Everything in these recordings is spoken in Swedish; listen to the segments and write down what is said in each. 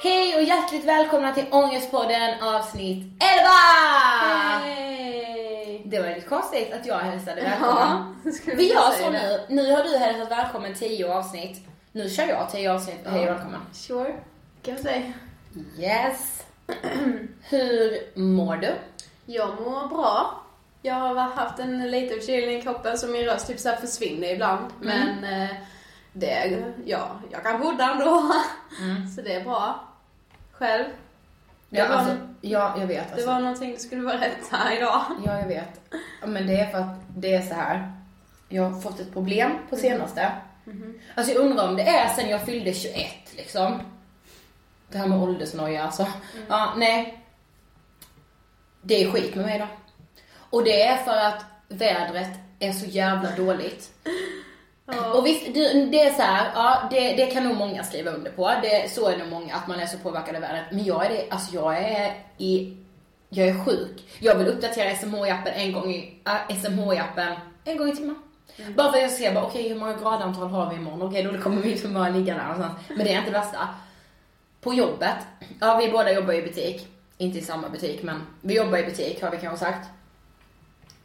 Hej och hjärtligt välkomna till Ångestpodden avsnitt 11! Hej! Det var lite konstigt att jag hälsade välkommen. Ja, vi gör så nu. Nu har du hälsat välkommen 10 avsnitt. Nu kör jag 10 avsnitt. Hej och välkommen. Sure, kan jag säga. Yes. Hur mår du? Jag mår bra. Jag har haft en liten förkylning i kroppen så min röst typ så försvinner ibland. Mm. Men eh, det, ja, jag kan podda ändå. Mm. Så det är bra. Själv? Ja, alltså, ja, jag vet. Alltså. Det var någonting du skulle berätta idag. Ja, jag vet. Men det är för att det är så här. Jag har fått ett problem på mhm. senaste. Mm. Alltså jag undrar om det är sen jag fyllde 21 liksom. Det här med åldersnoja alltså. Mm. Ja, nej. Det är skit med mig då. Och det är för att vädret är så jävla dåligt. Och visst, det är så här, ja, det, det kan nog många skriva under på. Det, så är nog många, att man är så påverkad av vädret. Men jag är det, alltså jag är i, jag är sjuk. Jag vill uppdatera SMHI-appen en gång i, äh, SMHI-appen en gång i timmen. Mm. Bara för att jag ska se, okej okay, hur många gradantal har vi imorgon? Okej, okay, då kommer mitt humör ligga där någonstans. Men det är inte det värsta. På jobbet, ja vi båda jobbar i butik. Inte i samma butik, men vi jobbar i butik har vi kanske sagt.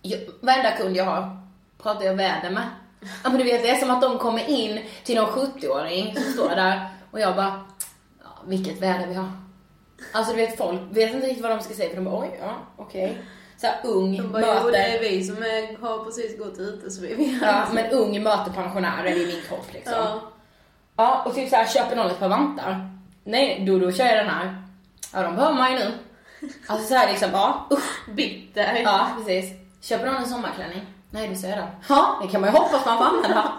Jag, varenda kund jag har pratar jag väder med. Ja men du vet, det är som att de kommer in till någon 70-åring som står där och jag bara, ja, vilket väder vi har. Alltså du vet, folk vet inte riktigt vad de ska säga för de bara, oj, ja, okej. Okay. Såhär ung de bara, möter... Jo, det är vi som är, har precis gått ute så vi vet. Ja, men ung möter pensionärer i min kropp liksom. Ja. Ja, och typ såhär, köper någon ett par vantar? Nej, då, då kör jag den här. Ja, de behöver man ju nu. Alltså såhär liksom, ja, usch. Bitter. Ja, precis. Köper någon en sommarklänning? Nej, du säger det. Ja, det kan man ju hoppas man får använda.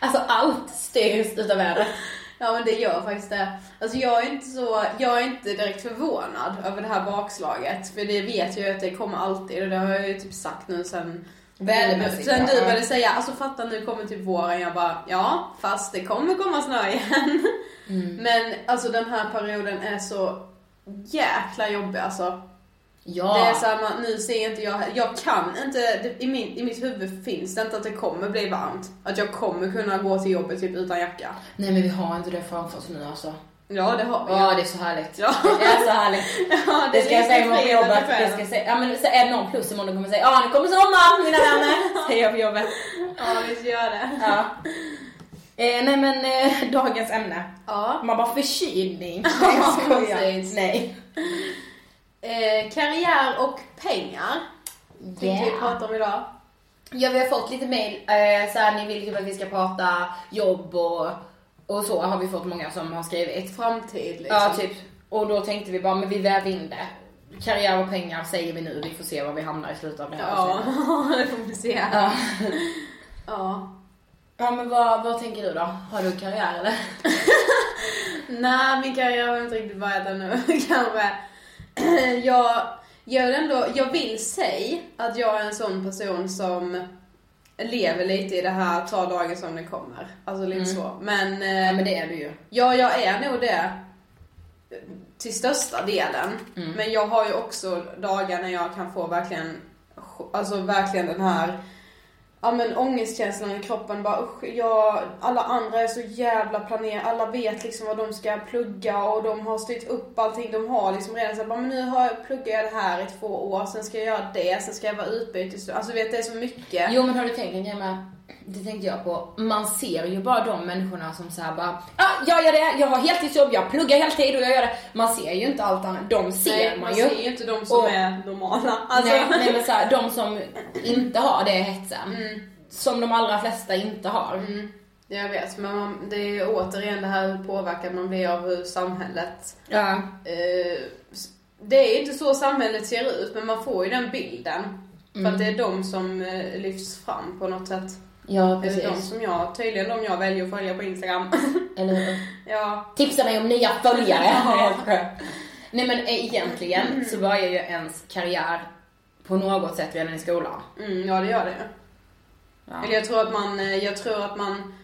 Alltså allt styrs utav vädret. Ja men det gör faktiskt det. Alltså jag är inte så, jag är inte direkt förvånad över det här bakslaget. För det vet jag ju att det kommer alltid och det har jag ju typ sagt nu sen Vädermässigt. Sen du började säga, alltså fatta nu kommer typ våren. Jag bara, ja fast det kommer komma snö igen. Mm. Men alltså den här perioden är så jäkla jobbig alltså. Ja. Det är såhär, nu ser inte jag, jag kan inte, i, min, i mitt huvud finns det inte att det kommer bli varmt. Att jag kommer kunna gå till jobbet typ utan jacka. Nej men vi har inte det framför oss nu alltså. Ja det har vi. Ja det är så härligt. Ja. Det är så härligt. ja, det, det ska jag säga imorgon på jobbet. Det ska säga, ja men så är det någon plus imorgon kommer säga ja nu kommer sommaren mina vänner. Säger jag på jobbet. Ja visst gör det. Ja. Eh, nej men eh, dagens ämne. Ja. Man bara förkylning. Nej jag skojar. Nej. Eh, karriär och pengar. Tänkte yeah. vi prata om idag. Ja, vi har fått lite mail, eh, såhär, ni vill typ att vi ska prata jobb och, och så har vi fått många som har skrivit. Framtid liksom. Ja, typ. Och då tänkte vi bara, men vi väver in det. Karriär och pengar säger vi nu, vi får se var vi hamnar i slutet av det här Ja, det får vi se. Ja. ja. Ja men vad, vad tänker du då? Har du karriär eller? Nej, min karriär har inte riktigt börjat ännu kanske. jag, jag, ändå, jag vill säga att jag är en sån person som lever lite i det här, ta dagen som den kommer. Alltså lite mm. så. Men, ja, men det är du ju. Ja, jag är nog det. Till största delen. Mm. Men jag har ju också dagar när jag kan få verkligen, alltså verkligen den här ja men ångestkänslan i kroppen bara usch, jag, alla andra är så jävla planerade, alla vet liksom vad de ska plugga och de har styrt upp allting, de har liksom redan sagt men nu har jag, pluggar jag det här i två år, sen ska jag göra det, sen ska jag vara utbytes, alltså vet det är så mycket. Jo men har du tänkt en grej med det tänkte jag på. Man ser ju bara de människorna som säger bara ah, jag gör det, jag har heltidsjobb, jag pluggar heltid och jag gör det. Man ser ju inte allt annat. De ser nej, man ju. man ser ju inte de som och, är normala. Alltså. Nej, nej men såhär, de som inte har det hetsen. Mm. Som de allra flesta inte har. Mm. Jag vet, men man, det är återigen det här hur påverkad man blir av hur samhället... Ja. Eh, det är inte så samhället ser ut, men man får ju den bilden. Mm. För att det är de som eh, lyfts fram på något sätt. Ja, precis. De som jag, tydligen de jag väljer att följa på Instagram. Eller hur? ja. Tipsa mig om nya följare. Nej men egentligen mm. så börjar ju ens karriär på något sätt redan i skolan. Mm, ja det gör det ja. Eller jag tror att man, eh, jag tror att man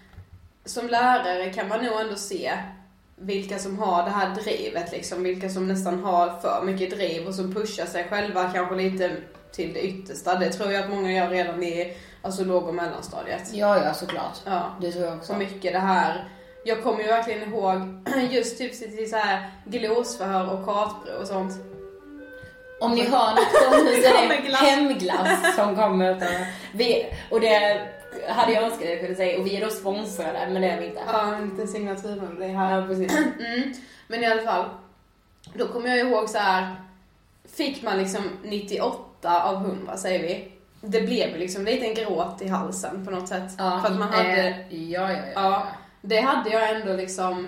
som lärare kan man nog ändå se vilka som har det här drivet liksom. Vilka som nästan har för mycket driv och som pushar sig själva kanske lite till det yttersta. Det tror jag att många gör redan i alltså låg och mellanstadiet. Ja, ja såklart. Ja. Det tror jag också. Så mycket det här. Jag kommer ju verkligen ihåg just typ till så här glosförhör och kartprov och sånt. Om ni hör något så är det hemglass som kommer vi, Och det hade jag önskat att jag kunde säga. Och vi är då sponsrade, men det är vi inte. Ja, en liten signaturmedley här. Ja, precis. Mm. Men i alla fall. Då kommer jag ihåg så här. Fick man liksom 98 av 100 säger vi det blev liksom lite en gråt i halsen på något sätt. Ja, för att man hade... Eh, ja, ja, ja, ja. Det hade jag ändå liksom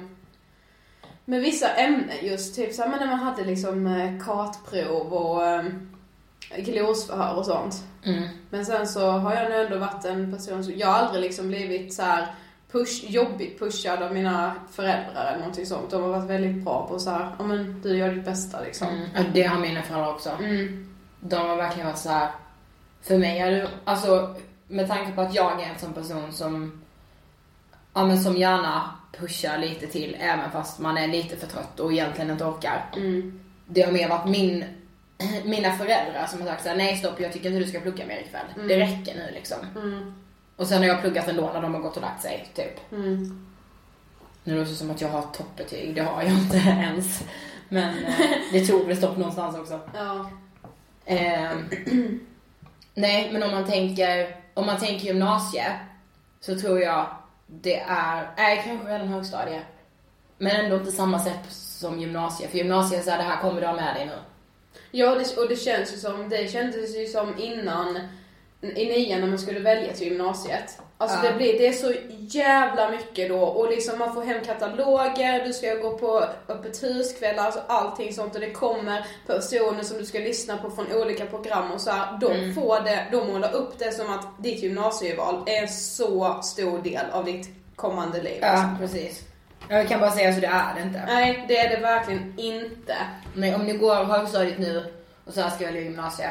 med vissa ämnen just, typ så men när man hade liksom eh, kartprov och äh, glosförhör och sånt. Mm. Men sen så har jag nog ändå varit en person som, jag har aldrig liksom blivit så här push, jobbigt pushad av mina föräldrar eller någonting sånt. De har varit väldigt bra på så här, ja men du gör ditt bästa liksom. Mm. Det har mina föräldrar också. Mm. De har verkligen varit så här, för mig är det, alltså med tanke på att jag är en sån person som, ja men som gärna pushar lite till även fast man är lite för trött och egentligen inte orkar. Mm. Det har mer varit min, mina föräldrar som har sagt såhär, nej stopp jag tycker inte du ska plugga mer ikväll. Mm. Det räcker nu liksom. Mm. Och sen har jag pluggat ändå när de har gått och lagt sig, typ. Mm. Nu låter det som att jag har toppbetyg, det har jag inte ens. Men eh, det tog väl stopp någonstans också. Ja. Eh, Nej, men om man tänker, om man tänker gymnasie så tror jag det är, nej kanske redan högstadie. Men ändå inte samma sätt som gymnasiet. För gymnasiet är såhär, det här kommer du ha med dig nu. Ja, det, och det känns ju som, det kändes ju som innan, i nian när man skulle välja till gymnasiet. Alltså Ja. det, blir, det är så jävla mycket då och liksom man får hem kataloger, du ska gå på öppet huskvällar, alltså allting sånt och det kommer personer som du ska lyssna på från olika program och så här, De får det, de målar upp det som att ditt gymnasieval är en så stor del av ditt kommande liv. Ja, precis. Jag kan bara säga så det är det inte. Nej, det är det verkligen inte. Men om ni går högstadiet nu och så här ska välja gymnasiet.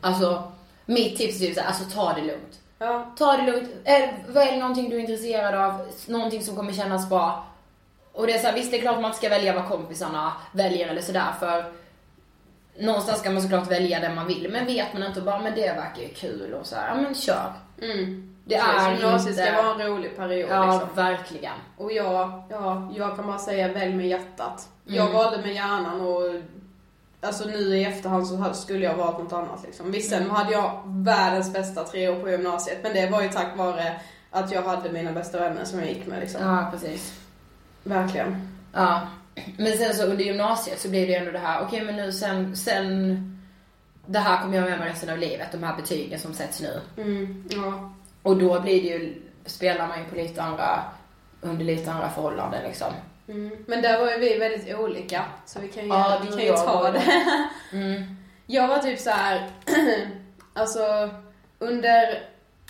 Alltså, mitt tips är så här, alltså ta det lugnt. Ja, Ta det lugnt. Eh, Välj någonting du är intresserad av, någonting som kommer kännas bra. Och det är så här, visst det är klart man ska välja vad kompisarna väljer eller sådär för någonstans ska man såklart välja det man vill. Men vet man inte bara, men det verkar ju kul och så här, ja men kör. mm. Det Precis, är Gymnasiet inte... ska vara en rolig period Ja, liksom. verkligen. Och jag, ja, jag kan bara säga välj med hjärtat. Jag Mm. valde med hjärnan och alltså nu i efterhand så skulle jag valt något annat liksom. Visst sen hade jag världens bästa tre år på gymnasiet men det var ju tack vare att jag hade mina bästa vänner som jag gick med liksom. Ja, precis. Verkligen. Ja. Men sen så under gymnasiet så blir det ju ändå det här, okej men nu sen, sen det här kommer jag med mig resten av livet, de här betygen som sätts nu. Mm, ja. Och då blir det ju, spelar man ju på lite andra, under lite andra förhållanden liksom. Mm. Men där var ju vi väldigt olika så vi kan ju, Ja, vi kan ju ta det. Mm. Jag var typ så här, alltså under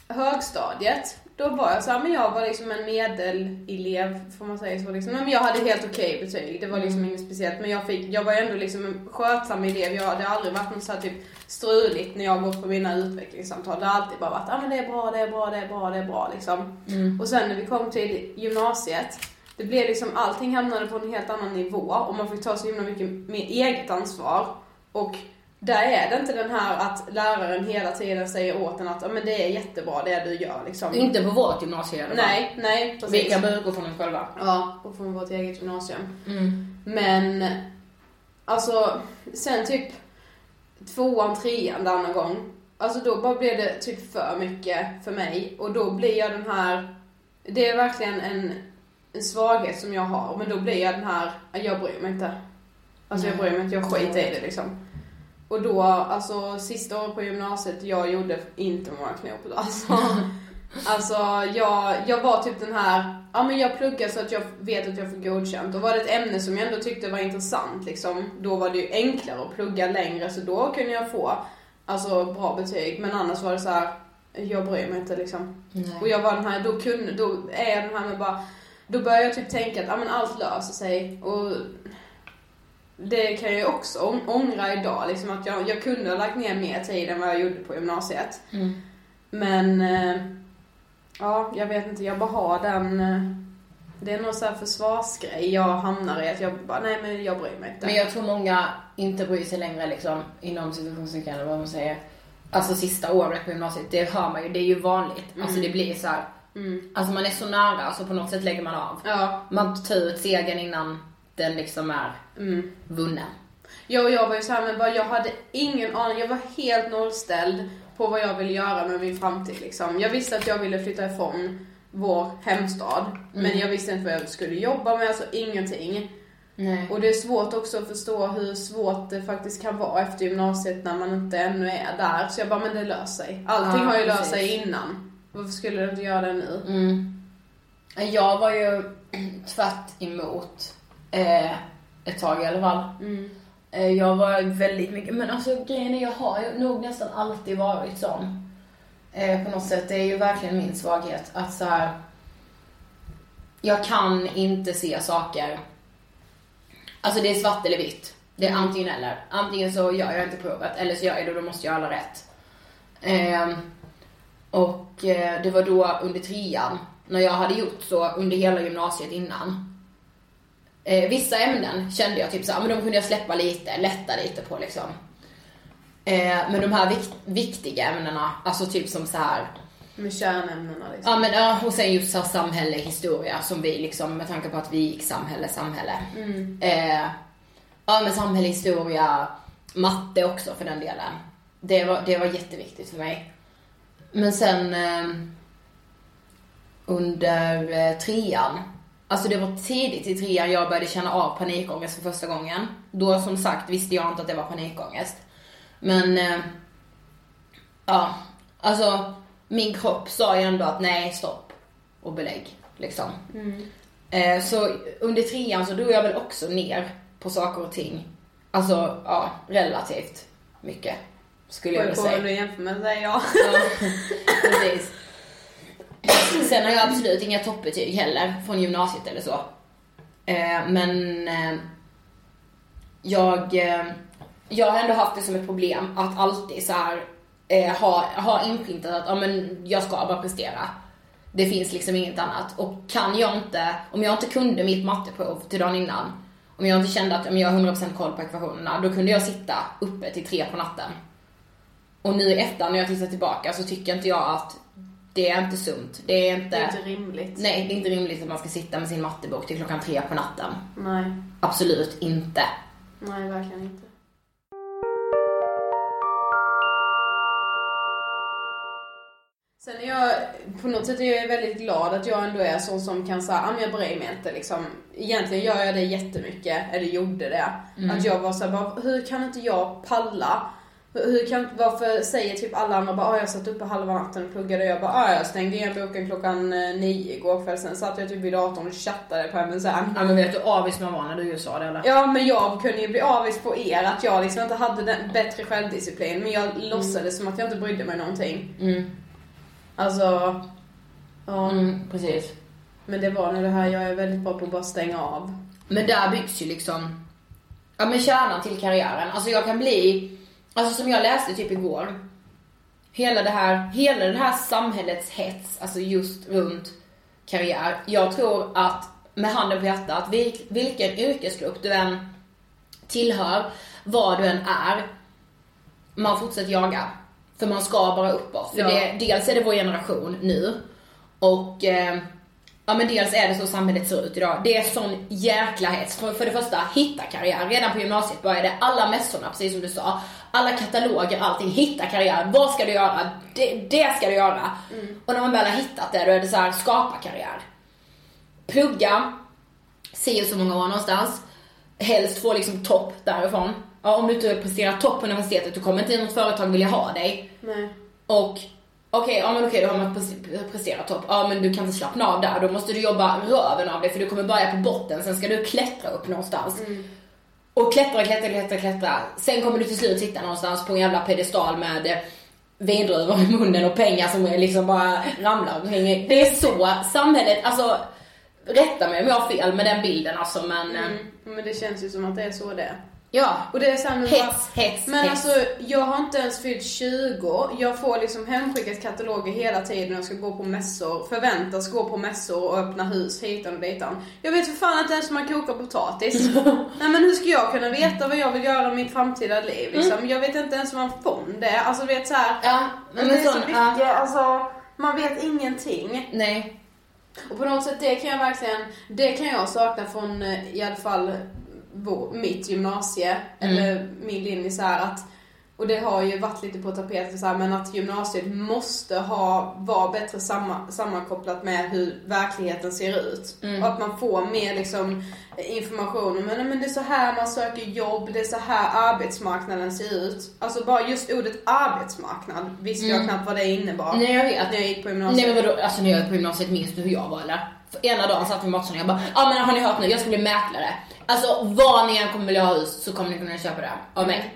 högstadiet, då var jag så här, men jag var liksom en medelelev, får man säga så liksom. Men jag hade helt okej betyg, det var liksom Mm. inget speciellt. Men jag, fick, jag var ändå liksom en skötsam elev, jag hade aldrig varit något så här typ struligt när jag gått på mina utvecklingssamtal. Det har alltid bara varit, ja ah, men det är bra, det är bra, det är bra, det är bra liksom. Mm. Och sen när vi kom till gymnasiet, det blev liksom, allting hamnade på en helt annan nivå och man fick ta så himla mycket mer eget ansvar. Och där är det inte den här att läraren hela tiden säger åt en att men det är jättebra det du gör liksom. Inte på vårt gymnasium alla fall. Nej, nej precis. Vi kan bara utgå från oss själva. Ja, och från vårt eget gymnasium. Mm. Men, alltså, sen typ tvåan, trean där någon gång. Alltså då bara blev det typ för mycket för mig. Och då blir jag den här, det är verkligen en, en svaghet som jag har. Men då blir jag den här, jag bryr mig inte. Alltså jag bryr mig inte, jag skiter i det liksom. Och då, alltså sista året på gymnasiet, jag gjorde inte många knop. Alltså, alltså jag, jag var typ den här, ja men jag pluggar så att jag vet att jag får godkänt. Och var det ett ämne som jag ändå tyckte var intressant liksom, då var det ju enklare att plugga längre så då kunde jag få alltså bra betyg. Men annars var det så här, jag bryr mig inte liksom. Nej. Och jag var den här, då kunde, då är jag den här med bara, då börjar jag typ tänka att ja, men allt löser sig. Och det kan jag ju också ång- ångra idag, liksom att jag, jag kunde ha lagt ner mer tid än vad jag gjorde på gymnasiet. Mm. Men, eh, ja, jag vet inte, jag bara har den, eh, det är någon sån här försvarsgrej jag hamnar i, att jag bara, nej men jag bryr mig inte. Men jag tror många inte bryr sig längre liksom, inom situationstecken eller vad man säger. Alltså sista året på gymnasiet, det hör man ju, det är ju vanligt. Alltså det blir så här. Mm. alltså man är så nära så på något sätt lägger man av. Ja, Man tar ut segern innan den liksom är mm. vunnen. Jag och jag var ju såhär, men bara, jag hade ingen aning, jag var helt nollställd på vad jag ville göra med min framtid liksom. Jag visste att jag ville flytta ifrån vår hemstad, men jag visste inte vad jag skulle jobba med, alltså ingenting. Nej. Och det är svårt också att förstå hur svårt det faktiskt kan vara efter gymnasiet när man inte ännu är där. Så jag bara, men det löser sig. Allting Ja, har ju löst sig innan. Varför skulle det inte göra det nu? Mm. Jag var ju tvärt emot eh, ett tag i alla fall. Mm. Eh, jag var väldigt mycket, men alltså grejen är jag har ju nog nästan alltid varit sån. Eh, på något sätt, det är ju verkligen min svaghet att så här. Jag kan inte se saker. Alltså det är svart eller vitt. Det är antingen eller. Antingen så gör jag inte provet eller så gör jag det och då måste jag ha alla rätt. Ehm, och eh, det var då under trean, när jag hade gjort så under hela gymnasiet innan. Eh, vissa ämnen kände jag typ så här, men de kunde jag släppa lite, lätta lite på liksom. Eh, men de här vik- viktiga ämnena, alltså typ som så här Med kärnämnena liksom. Ja men ja, och sen just så här samhälle, historia som vi liksom med tanke på att vi gick samhälle, samhälle. Mm. Eh, ja men samhälle, historia, matte också för den delen. Det var, det var jätteviktigt för mig. Men sen, eh, under eh, trean. Alltså det var tidigt i trean jag började känna av panikångest för första gången. Då som sagt visste jag inte att det var panikångest. Men, eh, ja, alltså min kropp sa ju ändå att nej, stopp och belägg liksom. Eh, så under trean så drog jag väl också ner på saker och ting. Alltså, ja, relativt mycket. Skulle jag vilja säga. du jämför med, säger jag. Ja, precis. Sen har jag absolut inga toppbetyg heller från gymnasiet eller så. Eh, men eh, jag, eh, jag har ändå haft det som ett problem att alltid så här, ha, ha inprintat att ja, men jag ska bara prestera. Det finns liksom inget annat. Och kan jag inte, om jag inte kunde mitt matteprov till dagen innan, om jag inte kände att om jag har 100% koll på ekvationerna, då kunde jag sitta uppe till tre på natten. Och nu i efterhand när jag tittar tillbaka så tycker inte jag att det är inte sunt. Det är inte, Det är inte rimligt. nej, det är inte rimligt att man ska sitta med sin mattebok till klockan tre på natten. Nej. Absolut inte. Nej, verkligen inte. Sen är jag, på något sätt är jag väldigt glad att jag ändå är sån som kan säga, ah, jag bryr mig inte liksom. Egentligen gör jag det jättemycket, eller gjorde det. Att jag var såhär, hur kan inte jag palla? Hur, kan, varför säger typ alla andra bara, ah, jag satt uppe halva natten och pluggade och jag bara, ah, jag stängde igen boken klockan eh, nio igår kväll. Sen satt jag typ vid datorn och chattade på MSN. Ja men vet du avis man var när du sa det eller? Ja men jag kunde ju bli avis på er att jag liksom inte hade den bättre självdisciplin men jag låtsades som att jag inte brydde mig någonting. Mm, Alltså, ja. mm, precis. Men det var nog det här, jag är väldigt bra på att bara stänga av. Men där byggs ju liksom, ja men kärnan till karriären. Alltså jag kan bli, alltså som jag läste typ igår. Hela det här, hela det här samhällets hets, alltså just runt karriär. Jag tror att, med handen på hjärtat, vil, vilken yrkesgrupp du än tillhör, vad du än är, man fortsätter jaga. För man ska bara uppåt. För Ja. det, dels är det vår generation nu, och eh, Ja men dels är det så samhället ser ut idag. Det är sån jäkla hets. För, för det första, hitta karriär. Redan på gymnasiet började alla mässorna, precis som du sa. Alla kataloger, allting. Hitta karriär. Vad ska du göra? Det, det ska du göra. Och när man väl har hittat det, då är det så här, skapa karriär. Plugga, se så många år någonstans. Helst få liksom topp därifrån. Ja, om du inte presterar topp på universitetet, då kommer inte något företag vilja ha dig. Nej. Och okej, ja men okej då har man pres- presterat topp. Ja men du kan inte slappna av där. Då måste du jobba röven av dig för du kommer börja på botten. Sen ska du klättra upp någonstans. Och klättra, klättra, klättra, klättra. Sen kommer du till slut sitta någonstans på en jävla pedestal med vindruvor i munnen och pengar som liksom bara ramlar omkring. Det är så samhället, alltså rätta mig om jag har fel med den bilden alltså men eh, Mm. Men det känns ju som att det är så det är. Ja. Och det är så här Hets, hets, Men hets. alltså, jag har inte ens fyllt 20. Jag får liksom hemskickat kataloger hela tiden när jag ska gå på mässor. Förväntas gå på mässor och öppna hus hitan och ditan. Jag vet för fan inte ens hur man kokar potatis. Nej men hur ska jag kunna veta vad jag vill göra med mitt framtida liv liksom? Jag vet inte ens vad en fond är. Alltså du vet såhär. Ja, men, det är så mycket, ja, alltså. Man vet ingenting. nej. Och på något sätt det kan jag verkligen, det kan jag sakna från eh, i alla fall mitt gymnasie, Mm. eller min linje så att och det har ju varit lite på tapeten så här, men att gymnasiet måste ha, vara bättre samma, sammankopplat med hur verkligheten ser ut. Mm. Och att man får mer liksom information om, men, men det är så här man söker jobb, det är så här arbetsmarknaden ser ut. Alltså bara just ordet arbetsmarknad visste jag knappt vad det innebar. Mm. Nej jag vet. När jag gick på gymnasiet. Nej men vadå, alltså när jag gick på gymnasiet minns du hur jag var eller? För ena dagen satt vi med Mattsson och jag bara, ja ah, men har ni hört nu, jag ska bli mäklare. Alltså vad ni än kommer vilja ha hus så kommer ni kunna köpa det av mig.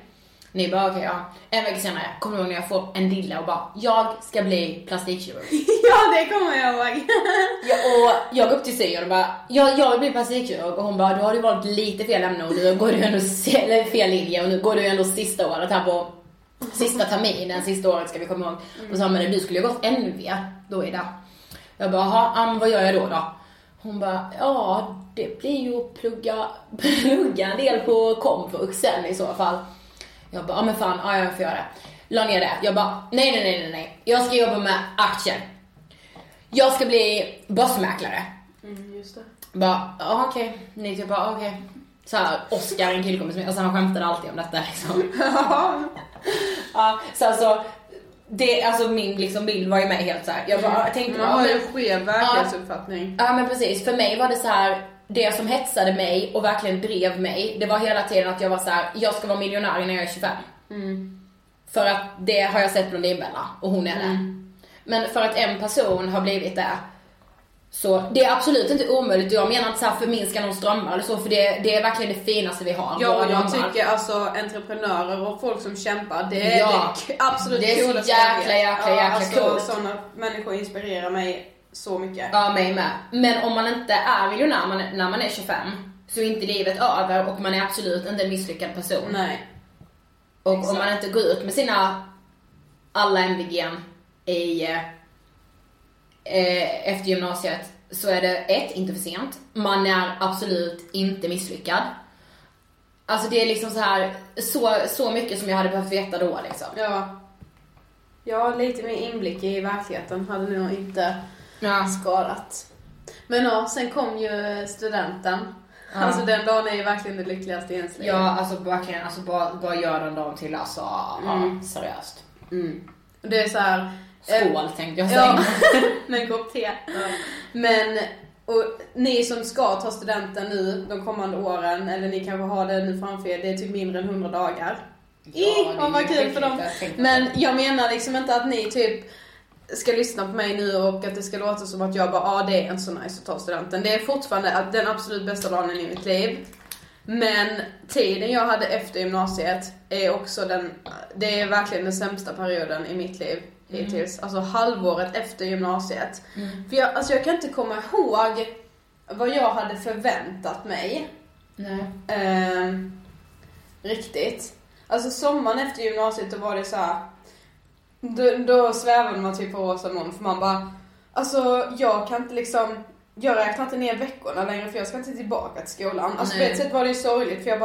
Ni bara okej ja. En vecka senare kommer du ihåg när jag får en dille och bara, jag ska bli plastikkirurg. Ja, det kommer jag ihåg. Ja, och jag går upp till syon och bara, ja, jag vill bli plastikkirurg och hon bara, då har du valt lite fel ämne och nu går du ändå, eller fel linje och nu går du ändå sista året här på sista terminen, sista året ska vi komma ihåg. Och så sa men du skulle ju gått NV då Ida. Jag bara, jaha, vad gör jag då då? Hon bara, ja det blir ju att plugga, plugga en del på komvux sen i så fall. Jag bara, ja men fan, ja jag får göra det. La ner det. Jag bara, nej nej nej nej nej. Jag ska jobba med aktier. Jag ska bli börsmäklare. Mm, just det. Bara, ja okej. Ni typ bara, okej. Så här, Oscar, en killkompis med, alltså han skämtade alltid om detta liksom. ja, så alltså, det, alltså min liksom bild var ju med helt såhär. Jag bara jag tänkte Man har ju en skev verklighetsuppfattning. Ja men precis, för mig var det så här. det som hetsade mig och verkligen drev mig, det var hela tiden att jag var så här: jag ska vara miljonär när jag är 25. För att det har jag sett Blondinbella och hon är det. Men för att en person har blivit det, så det är absolut inte omöjligt jag menar inte så här förminska någons drömmar eller så för det, det är verkligen det finaste vi har. Ja, och jag tycker alltså entreprenörer och folk som kämpar, det är Ja. det absolut Det är så jäkla, vet. jäkla, ja, jäkla alltså, coolt. sådana människor inspirerar mig så mycket. Ja, mig med. Men om man inte är miljonär man, när man är 25 så är inte livet över och man är absolut inte en misslyckad person. Nej. Och Exakt. om man inte går ut med sina alla MVG'n i eh, efter gymnasiet så är det ett, inte för sent. Man är absolut inte misslyckad. Alltså det är liksom så här så, så mycket som jag hade behövt veta då liksom. Ja. Ja, lite mer inblick i verkligheten hade nog inte Ja. skadat. Men ja, sen kom ju studenten. Ja. Alltså den dagen är ju verkligen det lyckligaste i ens liv. Ja, alltså verkligen, alltså bara, bara gör den dagen till alltså, Mm. ja, seriöst. Och Det är så här. Skål tänkte jag säga. Ja, med en kopp te. Men, och ni som ska ta studenten nu de kommande åren, eller ni kanske har det nu framför er, det är typ mindre än 100 dagar. Ja, är vad var kul för dem. Men jag menar liksom inte att ni typ ska lyssna på mig nu och att det ska låta som att jag bara, ja ah, det är inte så nice att ta studenten. Det är fortfarande den absolut bästa dagen i mitt liv. Men tiden jag hade efter gymnasiet är också den, det är verkligen den sämsta perioden i mitt liv hittills. Alltså halvåret efter gymnasiet. För jag, alltså jag kan inte komma ihåg vad jag hade förväntat mig. Nej. Ehm, riktigt. Alltså sommaren efter gymnasiet då var det så här. Då, då svävade man typ på rosa moln för man bara, alltså jag kan inte liksom, jag räknar inte ner veckorna längre för jag ska inte tillbaka till skolan. Alltså på Nej. ett sätt var det ju sorgligt för jag bara,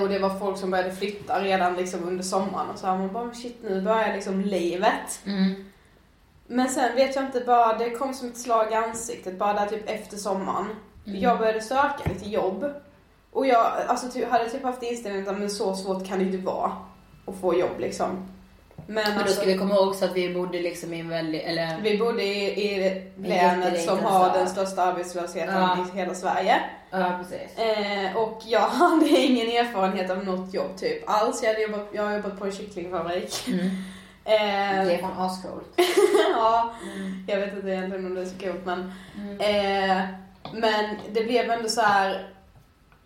Och det var folk som började flytta redan liksom under sommaren och så här. Man bara shit nu börjar liksom livet. Mm. Men sen vet jag inte bara, det kom som ett slag i ansiktet bara där typ efter sommaren. Jag började söka lite jobb. Och jag alltså, typ, hade typ haft inställningen att men så svårt kan det inte vara att få jobb liksom. Men, Men då alltså, ska vi komma ihåg så att vi bodde liksom i en väldigt, eller vi bodde i, i länet som har den största arbetslösheten Ja. i hela Sverige. Ja precis. Eh, och jag hade ingen erfarenhet av något jobb typ alls. Jag, hade jobbat, jag har jobbat på en kycklingfabrik. Mm. Eh, Det är fan ascoolt. ja, jag vet inte egentligen om det är så coolt men. Eh, men det blev ändå så här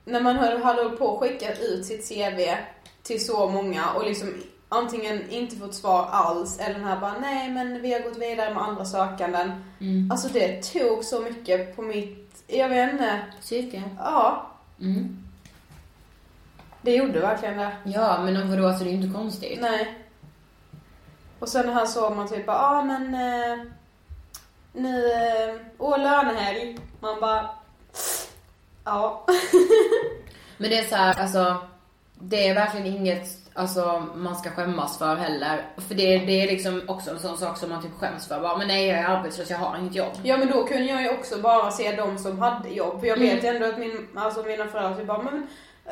när man hade hållit på och skickat ut sitt CV till så många och liksom antingen inte fått svar alls eller den här bara nej men vi har gått vidare med andra sökanden. Alltså det tog så mycket på mitt, jag vet inte, Psyke. ja. Mm. det gjorde verkligen det. Ja, men vadå, alltså det är ju inte konstigt. Nej. Och sen han såg man typ, ja ah, men eh, nu, eh, åh lönehelg. Man bara, ja. Men det är så här, alltså, det är verkligen inget alltså, man ska skämmas för heller. För det, det är liksom också en sån sak som man typ skäms för. Bara, men nej, jag är arbetslös, jag har inget jobb. Ja men då kunde jag ju också bara se de som hade jobb. För jag vet mm. ändå att min, alltså mina föräldrar typ bara, men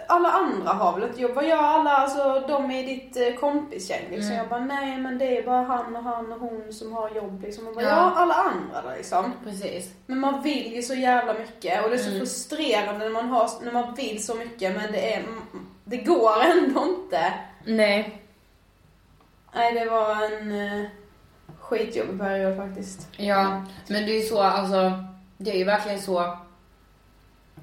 alla andra har väl ett jobb? Vad gör alla, alltså de i ditt eh, kompisgäng liksom? Mm. Jag bara, nej men det är bara han och han och hon som har jobb liksom. Och bara, ja. ja alla andra då liksom. Precis. Men man vill ju så jävla mycket och det är så mm. frustrerande när man har, när man vill så mycket men det är, det går ändå inte. Nej. Nej det var en uh, skitjobbig period faktiskt. Ja, men det är ju så, alltså, det är ju verkligen så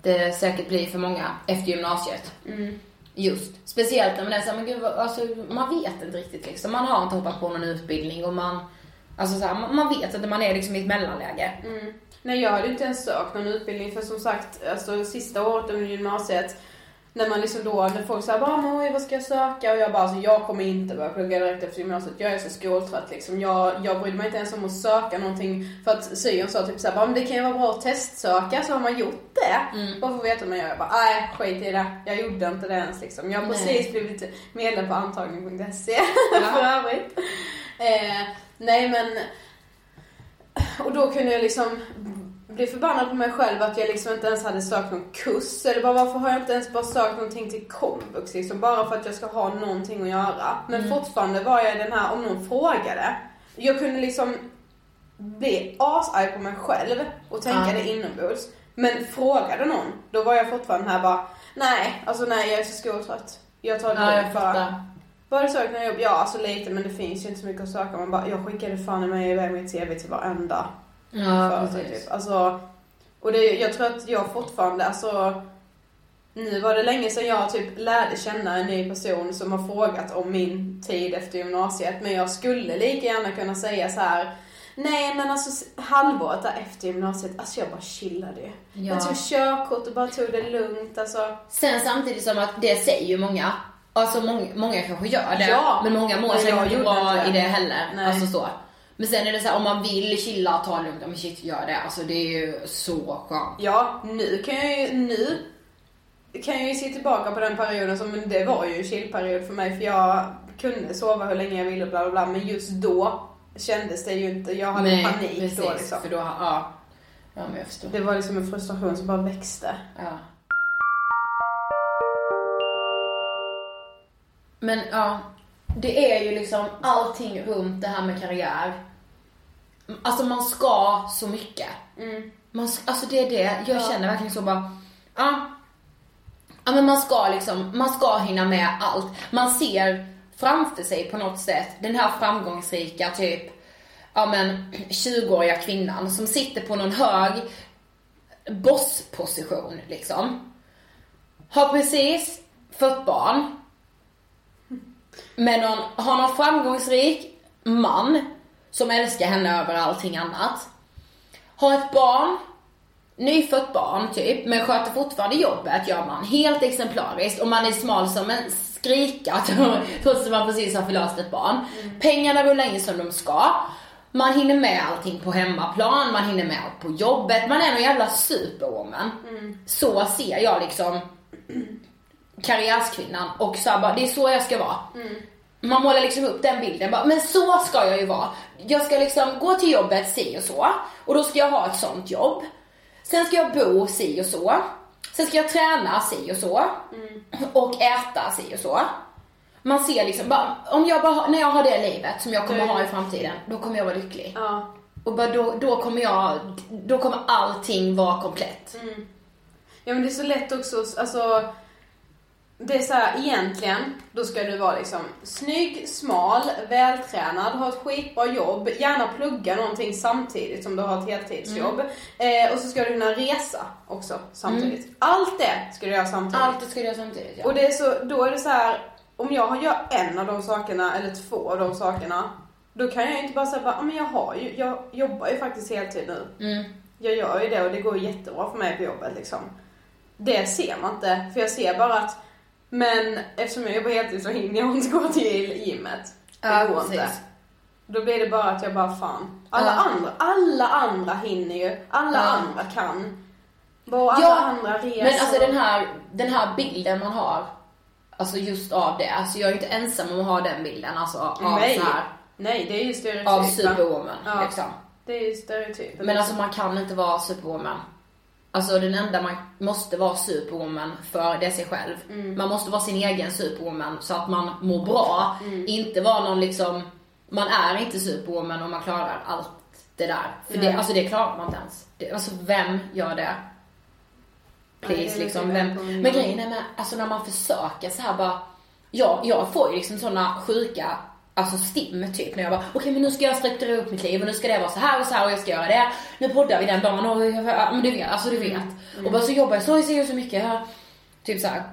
det säkert blir för många efter gymnasiet. Mm. Just. Speciellt när man är såhär, men gud, alltså, man vet inte riktigt liksom. Man har inte hoppat på någon utbildning och man, alltså så här, man vet att man är liksom i ett mellanläge. Mm. Nej, jag hade inte ens sökt någon utbildning för som sagt, alltså sista året under gymnasiet när man liksom då, när folk säger bara oj vad ska jag söka? Och jag bara alltså jag kommer inte börja plugga direkt efter gymnasiet. Jag är så skoltrött liksom. Jag, jag brydde mig inte ens om att söka någonting. För att syon sa typ såhär, men det kan ju vara bra att testsöka. Så har man gjort det. Mm. Bara för att veta hur man gör. Jag bara, nej skit i det. Jag gjorde inte det ens liksom. Jag har precis blivit medlem på antagning.se för övrigt. Eh, nej men, och då kunde jag liksom blev förbannad på mig själv att jag liksom inte ens hade sökt någon kurs. Eller bara varför har jag inte ens bara sökt någonting till komvux liksom. Bara för att jag ska ha någonting att göra. Men mm. fortfarande var jag den här, om någon frågade. Jag kunde liksom bli asarg på mig själv och tänka mm. det inombords. Men frågade någon, då var jag fortfarande här bara, nej, alltså nej jag är så skoltrött. Jag tar det ja, jag bara. Var du sökt något jobb? Ja, alltså lite men det finns ju inte så mycket att söka. Man bara, jag skickade fan mig iväg mitt CV till varenda Ja, typ. Alltså, och det, jag tror att jag fortfarande, alltså nu var det länge sedan jag typ lärde känna en ny person som har frågat om min tid efter gymnasiet. Men jag skulle lika gärna kunna säga så här. Nej men alltså halvåret där efter gymnasiet, alltså jag bara chillade ju. Ja. Jag tog körkort och bara tog det lugnt alltså. Sen samtidigt som att det säger ju många. Alltså många, många kanske gör det. Ja. Men många mår sig inte bra i det heller. Nej. Alltså så. Men sen är det så här, om man vill chilla och ta det lugnt, men shit gör det. Alltså det är ju så skönt. Ja, nu kan jag ju, nu kan jag ju se tillbaka på den perioden som, det var ju en chillperiod för mig för jag kunde sova hur länge jag ville bla bla bla. Men just då kändes det ju inte, jag hade Nej, panik precis, då liksom. för då, ja. Ja men jag förstår. Det var liksom en frustration som bara växte. Ja. Men ja, det är ju liksom allting runt det här med karriär. Alltså man ska så mycket. Mm. Man, alltså det är det, jag ja. känner verkligen så bara, ja. Ja men man ska liksom, man ska hinna med allt. Man ser framför sig på något sätt den här framgångsrika typ, ja men 20-åriga kvinnan som sitter på någon hög bossposition liksom. Har precis fött barn med någon, har någon framgångsrik man som älskar henne över allting annat. Har ett barn, nyfött barn typ, men sköter fortfarande jobbet gör man. Helt exemplariskt och man är smal som en skrika trots att man precis har förlöst ett barn. Mm. Pengarna rullar in som de ska. Man hinner med allting på hemmaplan, man hinner med allt på jobbet. Man är någon jävla superwoman. Mm. Så ser jag liksom karriärskvinnan och så bara, det är så jag ska vara. Mm. Man målar liksom upp den bilden, bara, men så ska jag ju vara. Jag ska liksom gå till jobbet si och så och då ska jag ha ett sånt jobb. Sen ska jag bo si och så. Sen ska jag träna si och så. Mm. Och äta si och så. Man ser liksom, bara, om jag bara, när jag har det livet som jag kommer mm. ha i framtiden, då kommer jag vara lycklig. Ja. Och bara då, då kommer jag, då kommer allting vara komplett. Mm. Ja men det är så lätt också, alltså det är så här, egentligen, då ska du vara liksom snygg, smal, vältränad, ha ett skitbra jobb, gärna plugga någonting samtidigt som du har ett heltidsjobb. Mm. Eh, och så ska du kunna resa också samtidigt. Mm. Allt det ska du göra samtidigt. Allt det ska du göra samtidigt, ja. Och det är så, då är det så här, om jag gör en av de sakerna, eller två av de sakerna, då kan jag inte bara säga bara, men jag har ju, jag jobbar ju faktiskt heltid nu. Mm. Jag gör ju det och det går jättebra för mig på jobbet liksom. Det ser man inte, för jag ser bara att Men eftersom jag jobbar heltid så hinner jag inte gå till gymmet. Det Ja, går inte. Då blir det bara att jag bara fan. Alla Ja. andra, alla andra hinner ju. Alla Ja. andra kan. Och alla andra reser. Men alltså den här, den här bilden man har, alltså just av det, alltså jag är inte ensam om att ha den bilden, alltså av Nej. så här, Nej, det är ju stereotypen. av superwoman Ja. liksom. Det är ju stereotypen. Men alltså man kan inte vara superwoman. Alltså den enda man måste vara superwoman för det är sig själv. Mm. Man måste vara sin egen superwoman så att man mår bra. Mm. Inte vara någon liksom, man är inte superwoman om man klarar allt det där. För det, alltså det klarar man inte ens. Det, alltså vem gör det? Please är liksom. Vem, men grejen är med, alltså när man försöker så här bara, ja, jag får ju liksom såna sjuka Alltså stim typ när jag bara, okej men nu ska jag strukturera upp mitt liv och nu ska det vara så här och så här och jag ska göra det. Nu poddar vi den dagen och men du vet, alltså du vet. Och bara så jobbar jag så, jag ser så mycket. Jag, typ så här.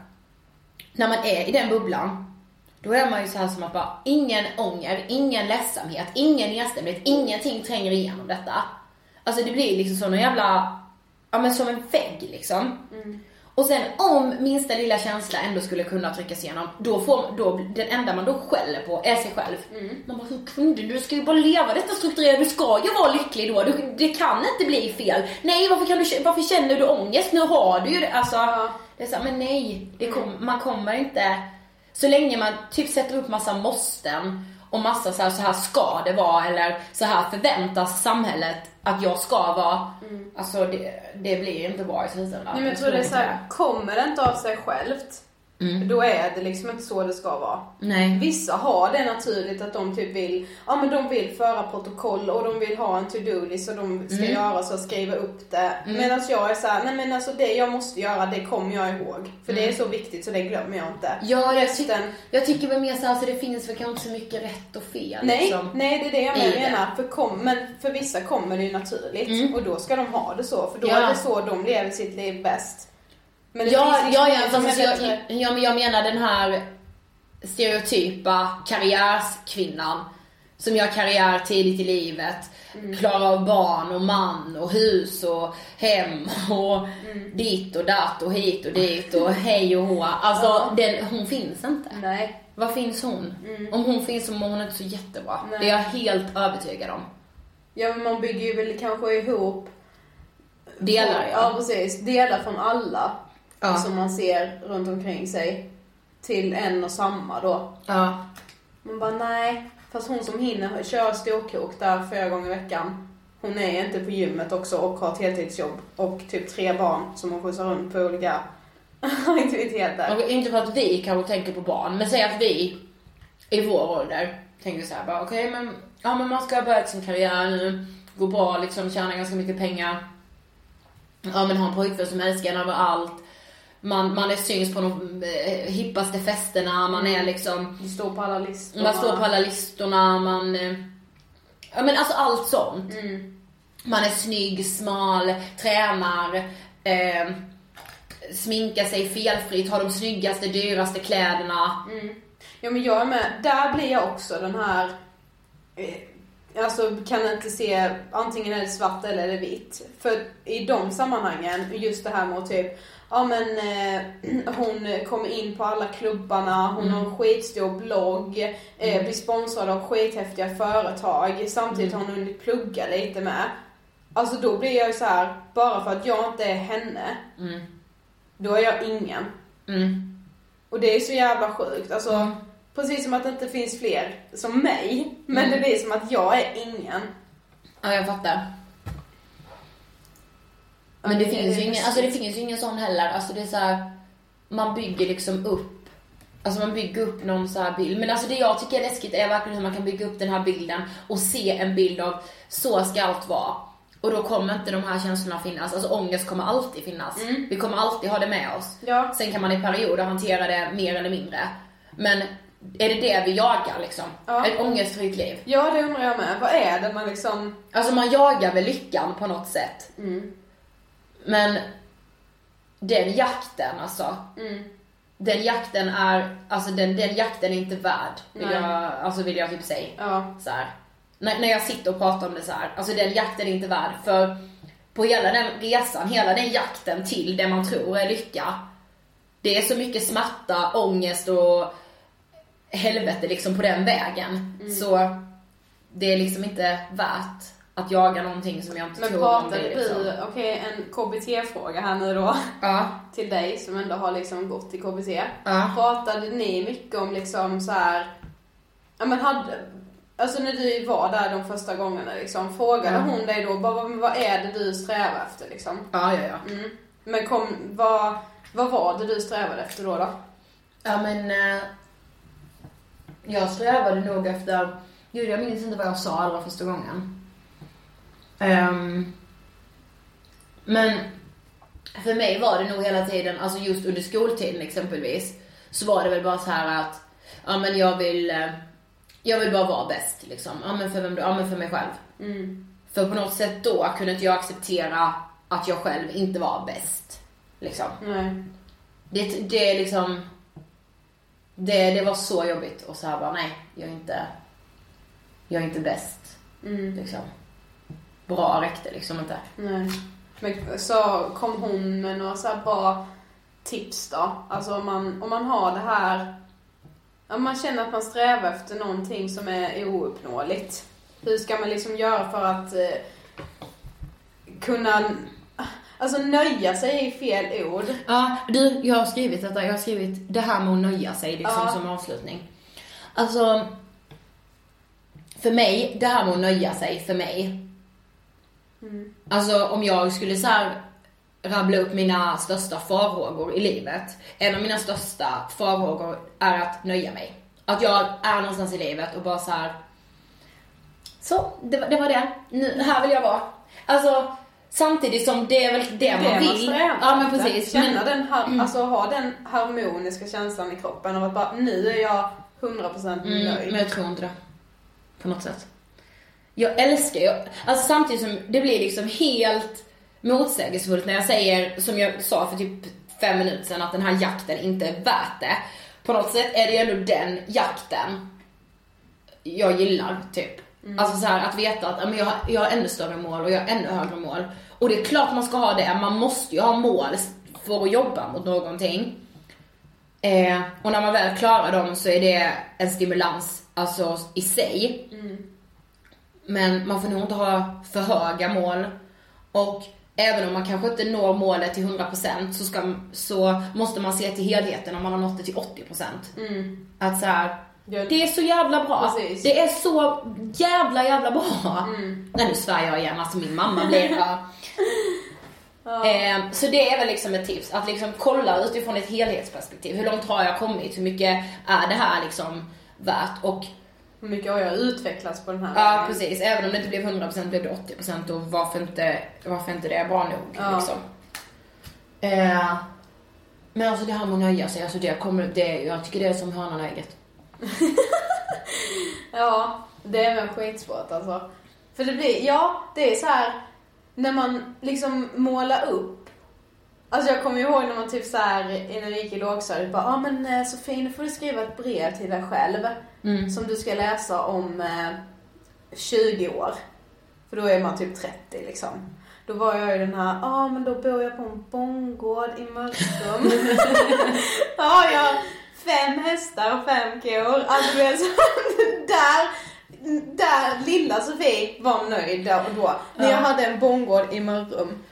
När man är i den bubblan, då är man ju så här som att bara, ingen ånger, ingen ledsamhet, ingen nedstämdhet, ingenting tränger igenom detta. Alltså det blir liksom som en jävla, ja men som en vägg liksom. Och sen om minsta lilla känsla ändå skulle kunna tryckas igenom, då får, då, den enda man då skäller på är sig själv. Man bara, så kunde du, ska ju bara leva detta strukturerade, du ska ju vara lycklig då, du, det kan inte bli fel. Nej, varför, kan du, varför känner du ångest? Nu har du ju det. Alltså, det är så men nej, det kom, man kommer inte, så länge man typ sätter upp massa måsten och massa så här, så här ska det vara eller så här förväntas samhället att jag ska vara. Alltså det, det blir inte bra i slutändan. Nej, men jag tror det är så här, kommer det inte av sig självt, Mm. då är det liksom inte så det ska vara. Nej. Vissa har det naturligt att de typ vill, ja men de vill föra protokoll och de vill ha en to-do-list och de ska Mm. göra så, skriva upp det. Medan jag är så här, nej men alltså det jag måste göra, det kommer jag ihåg. För det är så viktigt så det glömmer jag inte. Mm. Ja, jag, ty- Resten- jag tycker väl mer såhär, så det finns väl kanske inte så mycket rätt och fel Nej, liksom. nej det är det jag i det. menar. För, kom, men för vissa kommer det ju naturligt Mm. och då ska de ha det så. För då Ja. är det så de lever sitt liv bäst. Men Ja, liksom ja, ja, ingen som fast alltså, jag, bättre. ja, men jag menar den här stereotypa karriärskvinnan som gör karriär tidigt i livet, Mm. klarar av barn och man och hus och hem och Mm. dit och datt och hit och dit och hej och hå. Alltså, Ja. den, hon finns inte. Nej. Var finns hon? Om hon finns så mår hon inte så jättebra. Mm. Nej. Det är jag helt övertygad om. Ja men man bygger ju väl kanske ihop Delar Ja jag. precis, delar från alla Ja. som man ser runt omkring sig till en och samma då. Ja. Man bara nej, fast hon som hinner köra storkok där flera gånger i veckan. Hon är inte på gymmet också och har ett heltidsjobb och typ tre barn som hon skjutsar runt på olika aktiviteter. Och inte för att vi kanske tänker på barn, men säg att vi i vår ålder tänker så här bara okej men, ja men man ska börja sin karriär nu, gå bra liksom, tjäna ganska mycket pengar. Ja men ha en pojkvän som älskar en överallt. Man, man är syns på de eh, hippaste festerna, man är liksom, Det står på alla listor. man står på alla listorna, man, eh, ja men alltså allt sånt. Mm. Man är snygg, smal, tränar, eh, sminkar sig felfritt, har de snyggaste, dyraste kläderna. Ja men jag är med. Där blir jag också den här, eh, alltså kan inte se, antingen är det svart eller är det vitt. För i de sammanhangen, just det här med att typ, ja men eh, hon kommer in på alla klubbarna, hon har en skitstor blogg, eh, blir sponsrad av skithäftiga företag, samtidigt har hon hunnit plugga lite med. Alltså då blir jag ju så här, bara för att jag inte är henne, då är jag ingen. Mm. Och det är så jävla sjukt. Alltså, Mm. precis som att det inte finns fler som mig. Men det blir som att jag är ingen. Ja, jag fattar. Men Ja, det finns ju ingen, alltså det finns ingen sån heller. Alltså det är så här, man bygger liksom upp, alltså man bygger upp någon så här bild. Men alltså det jag tycker är läskigt är verkligen hur man kan bygga upp den här bilden och se en bild av så ska allt vara. Och då kommer inte de här känslorna finnas. Alltså ångest kommer alltid finnas. Vi kommer alltid ha det med oss. Ja. Sen kan man i perioder hantera det mer eller mindre. Men är det det vi jagar liksom? Ja. Ett ångestfritt liv? Ja, det undrar jag med. Vad är det man liksom... Alltså man jagar väl lyckan på något sätt. Men den jakten alltså. Den jakten är, alltså den, den jakten är inte värd. Vill Nej. jag, alltså vill jag typ säga. Ja. Så här. När, när jag sitter och pratar om det så här. alltså den jakten är inte värd. För på hela den resan, hela den jakten till det man tror är lycka. det är så mycket smärta, ångest och helvete liksom på den vägen. Mm. Så det är liksom inte värt att jaga någonting som jag inte Men tror pratade blir liksom. du, okej en KBT-fråga här nu då, Ja, till dig som ändå har liksom gått i KBT. ja. Pratade ni mycket om liksom så här, ja men hade, alltså när du var där de första gångerna liksom, frågade Ja. hon dig då, bara, vad, vad är det du strävar efter liksom? Ja, ja, ja. Mm. Men kom, vad, vad var det du strävade efter då? då? Ja men eh, jag strävade nog efter, gud jag minns inte vad jag sa allra första gången. Ehm, men för mig var det nog hela tiden, alltså just under skoltiden exempelvis, så var det väl bara så här att, ja men jag vill, eh, jag vill bara vara bäst liksom. Ja men för vem då? Ja men för mig själv. Mm. För på något sätt då kunde inte jag acceptera att jag själv inte var bäst. Liksom. Nej. Det, det är liksom... Det, det var så jobbigt och så här bara, nej, jag är inte... Jag är inte bäst. Mm. Liksom. Bra räckte liksom inte. Nej. Men så kom hon med några så bra tips då? Alltså om man, om man har det här, om man känner att man strävar efter någonting som är ouppnåeligt. Hur ska man liksom göra för att eh, kunna, alltså nöja sig är fel ord. Ja, du, jag har skrivit detta. Jag har skrivit det här med att nöja sig liksom Ja. som avslutning. Alltså, för mig, det här med att nöja sig för mig. Alltså om jag skulle så här rabbla upp mina största farhågor i livet. En av mina största farhågor är att nöja mig. Att jag är någonstans i livet och bara så här. Så, det, var- det var det. Nu, här vill jag vara. Alltså, samtidigt som det är väl det, man vill. strävar ja men precis. Känna Men, den, har, alltså ha den harmoniska känslan i kroppen av att bara, nu är jag 100% mm, nöjd. men jag tror inte det. På något sätt. Jag älskar ju, alltså samtidigt som det blir liksom helt motsägelsefullt när jag säger, som jag sa för typ fem minuter sedan, att den här jakten inte är värt det. På något sätt är det ändå den jakten jag gillar, typ. Alltså så här, att veta att men jag, jag har ännu större mål och jag har ännu högre mål. Och det är klart man ska ha det, man måste ju ha mål för att jobba mot någonting. Eh, och när man väl klarar dem så är det en stimulans, alltså i sig. Men man får nog inte ha för höga mål. Och även om man kanske inte når målet till 100% så, ska, så måste man se till helheten om man har nått det till 80%. Mm. Att så här, det är så jävla bra. Precis. Det är så jävla jävla bra. Mm. Nej nu svär jag igen, alltså min mamma blir ja. eh, Så det är väl liksom ett tips, att liksom kolla utifrån ett helhetsperspektiv. Hur långt har jag kommit? Hur mycket är det här liksom värt? Och Hur mycket har jag utvecklats på den här Ja precis, även om det inte blev 100% blev det 80% och varför inte, varför inte det är bra nog Ja. liksom. Eh, men alltså det här med att nöja sig, alltså det kommer, det, jag tycker det är som hönan ägget. Ja, det är väl skitsport alltså. För det blir, ja, det är så här när man liksom målar upp. Alltså jag kommer ihåg när man typ så här innan vi gick i lågstadiet bara, ja ah, men eh, Sofie nu får du skriva ett brev till dig själv. Som du ska läsa om eh, 20 år. För då är man typ 30 liksom. Då var jag ju den här, ja ah, men då bor jag på en bondgård i Mörrum. ja, jag har fem hästar och fem kor. Alltså du vet, så, där, där lilla Sofie var nöjd där och då. När jag hade en bondgård i Mörrum.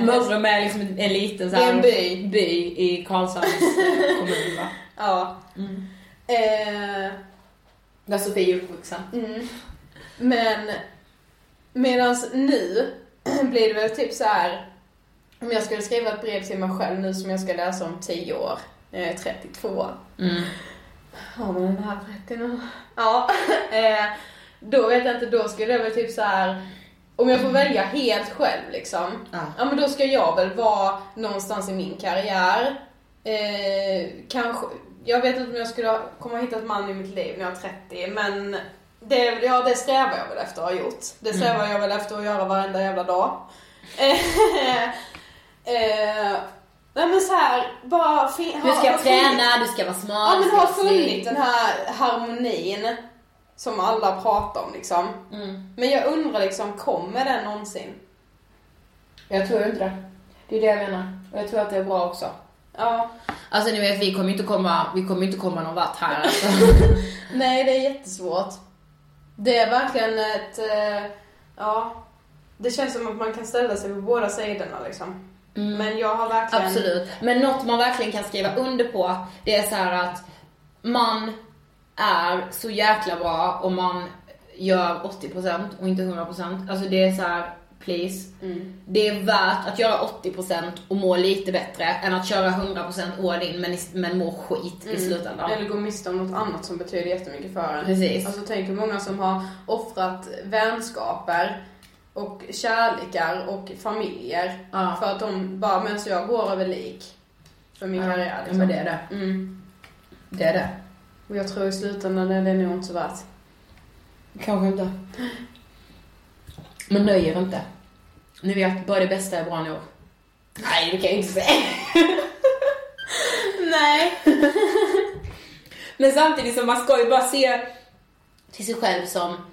Mörrum är liksom en liten så här en by. by i Karlshamns eh, kommun va? Ja. Eh, Där Sofie är uppvuxen. Mm. Men medans nu blir det väl typ så här om jag skulle skriva ett brev till mig själv nu som jag ska läsa om 10 år, när jag är 32. Mm. Har man den här 30 nu? Ja. eh, då vet jag inte, då skulle det väl typ så här om jag får välja helt själv liksom. Ja. Ja men då ska jag väl vara någonstans i min karriär. Eh, kanske, jag vet inte om jag skulle komma hitta ett man i mitt liv när jag är 30 men det, ja, det strävar jag väl efter att ha gjort. Det strävar jag väl efter att göra varenda jävla dag. Eh, nej men så här, bara fin- Du ska ha träna, du ska vara smart, Ja du men ska har funnit den här harmonin som alla pratar om liksom. Mm. Men jag undrar liksom, kommer den någonsin? Jag tror inte det. Det är det jag menar. Och jag tror att det är bra också. Ja. Alltså ni vet, vi kommer inte komma, vi kommer inte komma någon vart här alltså. Nej, det är jättesvårt. Det är verkligen ett, eh, ja, det känns som att man kan ställa sig på båda sidorna liksom. Men jag har verkligen... Absolut. Men något man verkligen kan skriva under på, det är så här att man är så jäkla bra om man gör 80% och inte 100%. Alltså det är så här, please. Det är värt att göra 80% och må lite bättre än att köra 100% all in men, men må skit i slutändan. Eller gå miste om något annat som betyder jättemycket för en. Precis. Alltså tänk hur många som har offrat vänskaper och kärlekar och familjer Ja. för att de bara, men så jag går över lik för min karriär Ja liksom. men det är det. Mm. Det är det. Och jag tror i slutändan är det nog inte så värt. Kanske inte. Men nöj er inte. Ni vet, bara det bästa är bra nog. Nej, det kan jag inte säga. Nej. Men samtidigt som man ska ju bara se till sig själv som...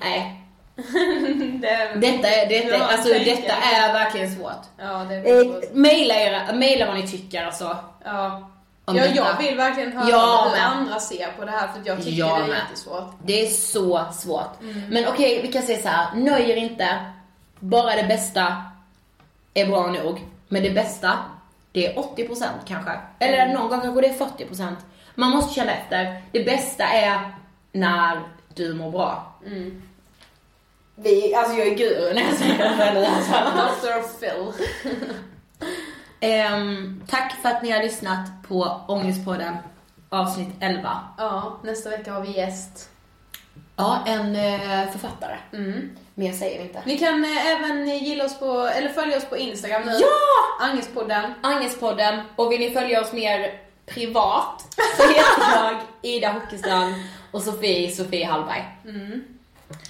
Nej, det detta är, detta, alltså, detta är verkligen svårt. Ja, det är Eh, svårt. Maila, era, maila vad ni tycker alltså. Ja. Om ja, detta. jag vill verkligen höra Jag hur med. andra ser på det här för jag tycker Jag det är med. jättesvårt. Det är så svårt. Mm. Men okej, vi kan säga så här. nöj er inte. Bara det bästa är bra nog. Men det bästa, det är 80% kanske. Eller Mm. någon gång kanske det är 40%. Man måste känna efter. Det bästa är när du mår bra. Mm. Vi, alltså jag är guru när jag säger det alltså. Dr. Phil. Ehm, Tack för att ni har lyssnat på Ångestpodden avsnitt 11. Ja, nästa vecka har vi gäst. Ja, en eh, författare. Mm. Mer säger vi inte. Ni kan eh, även gilla oss på, eller följa oss på Instagram nu. Ja! Angespodden. Angespodden och vill ni följa oss mer privat så heter jag Ida Hockestam och Sofie Sofie Hallberg.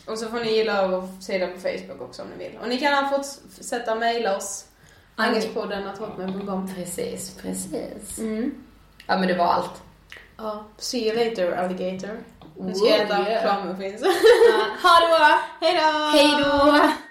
Och så får ni gilla vår sida på Facebook också om ni vill. Och ni kan fortsätta mejla oss. Angespodden att hotmail.com. Precis, precis. Mm. Ja men det var allt. Ja. See you later alligator. Nu ska jag äta yeah. klarmuffins. Ha det bra! Hejdå! Hej då!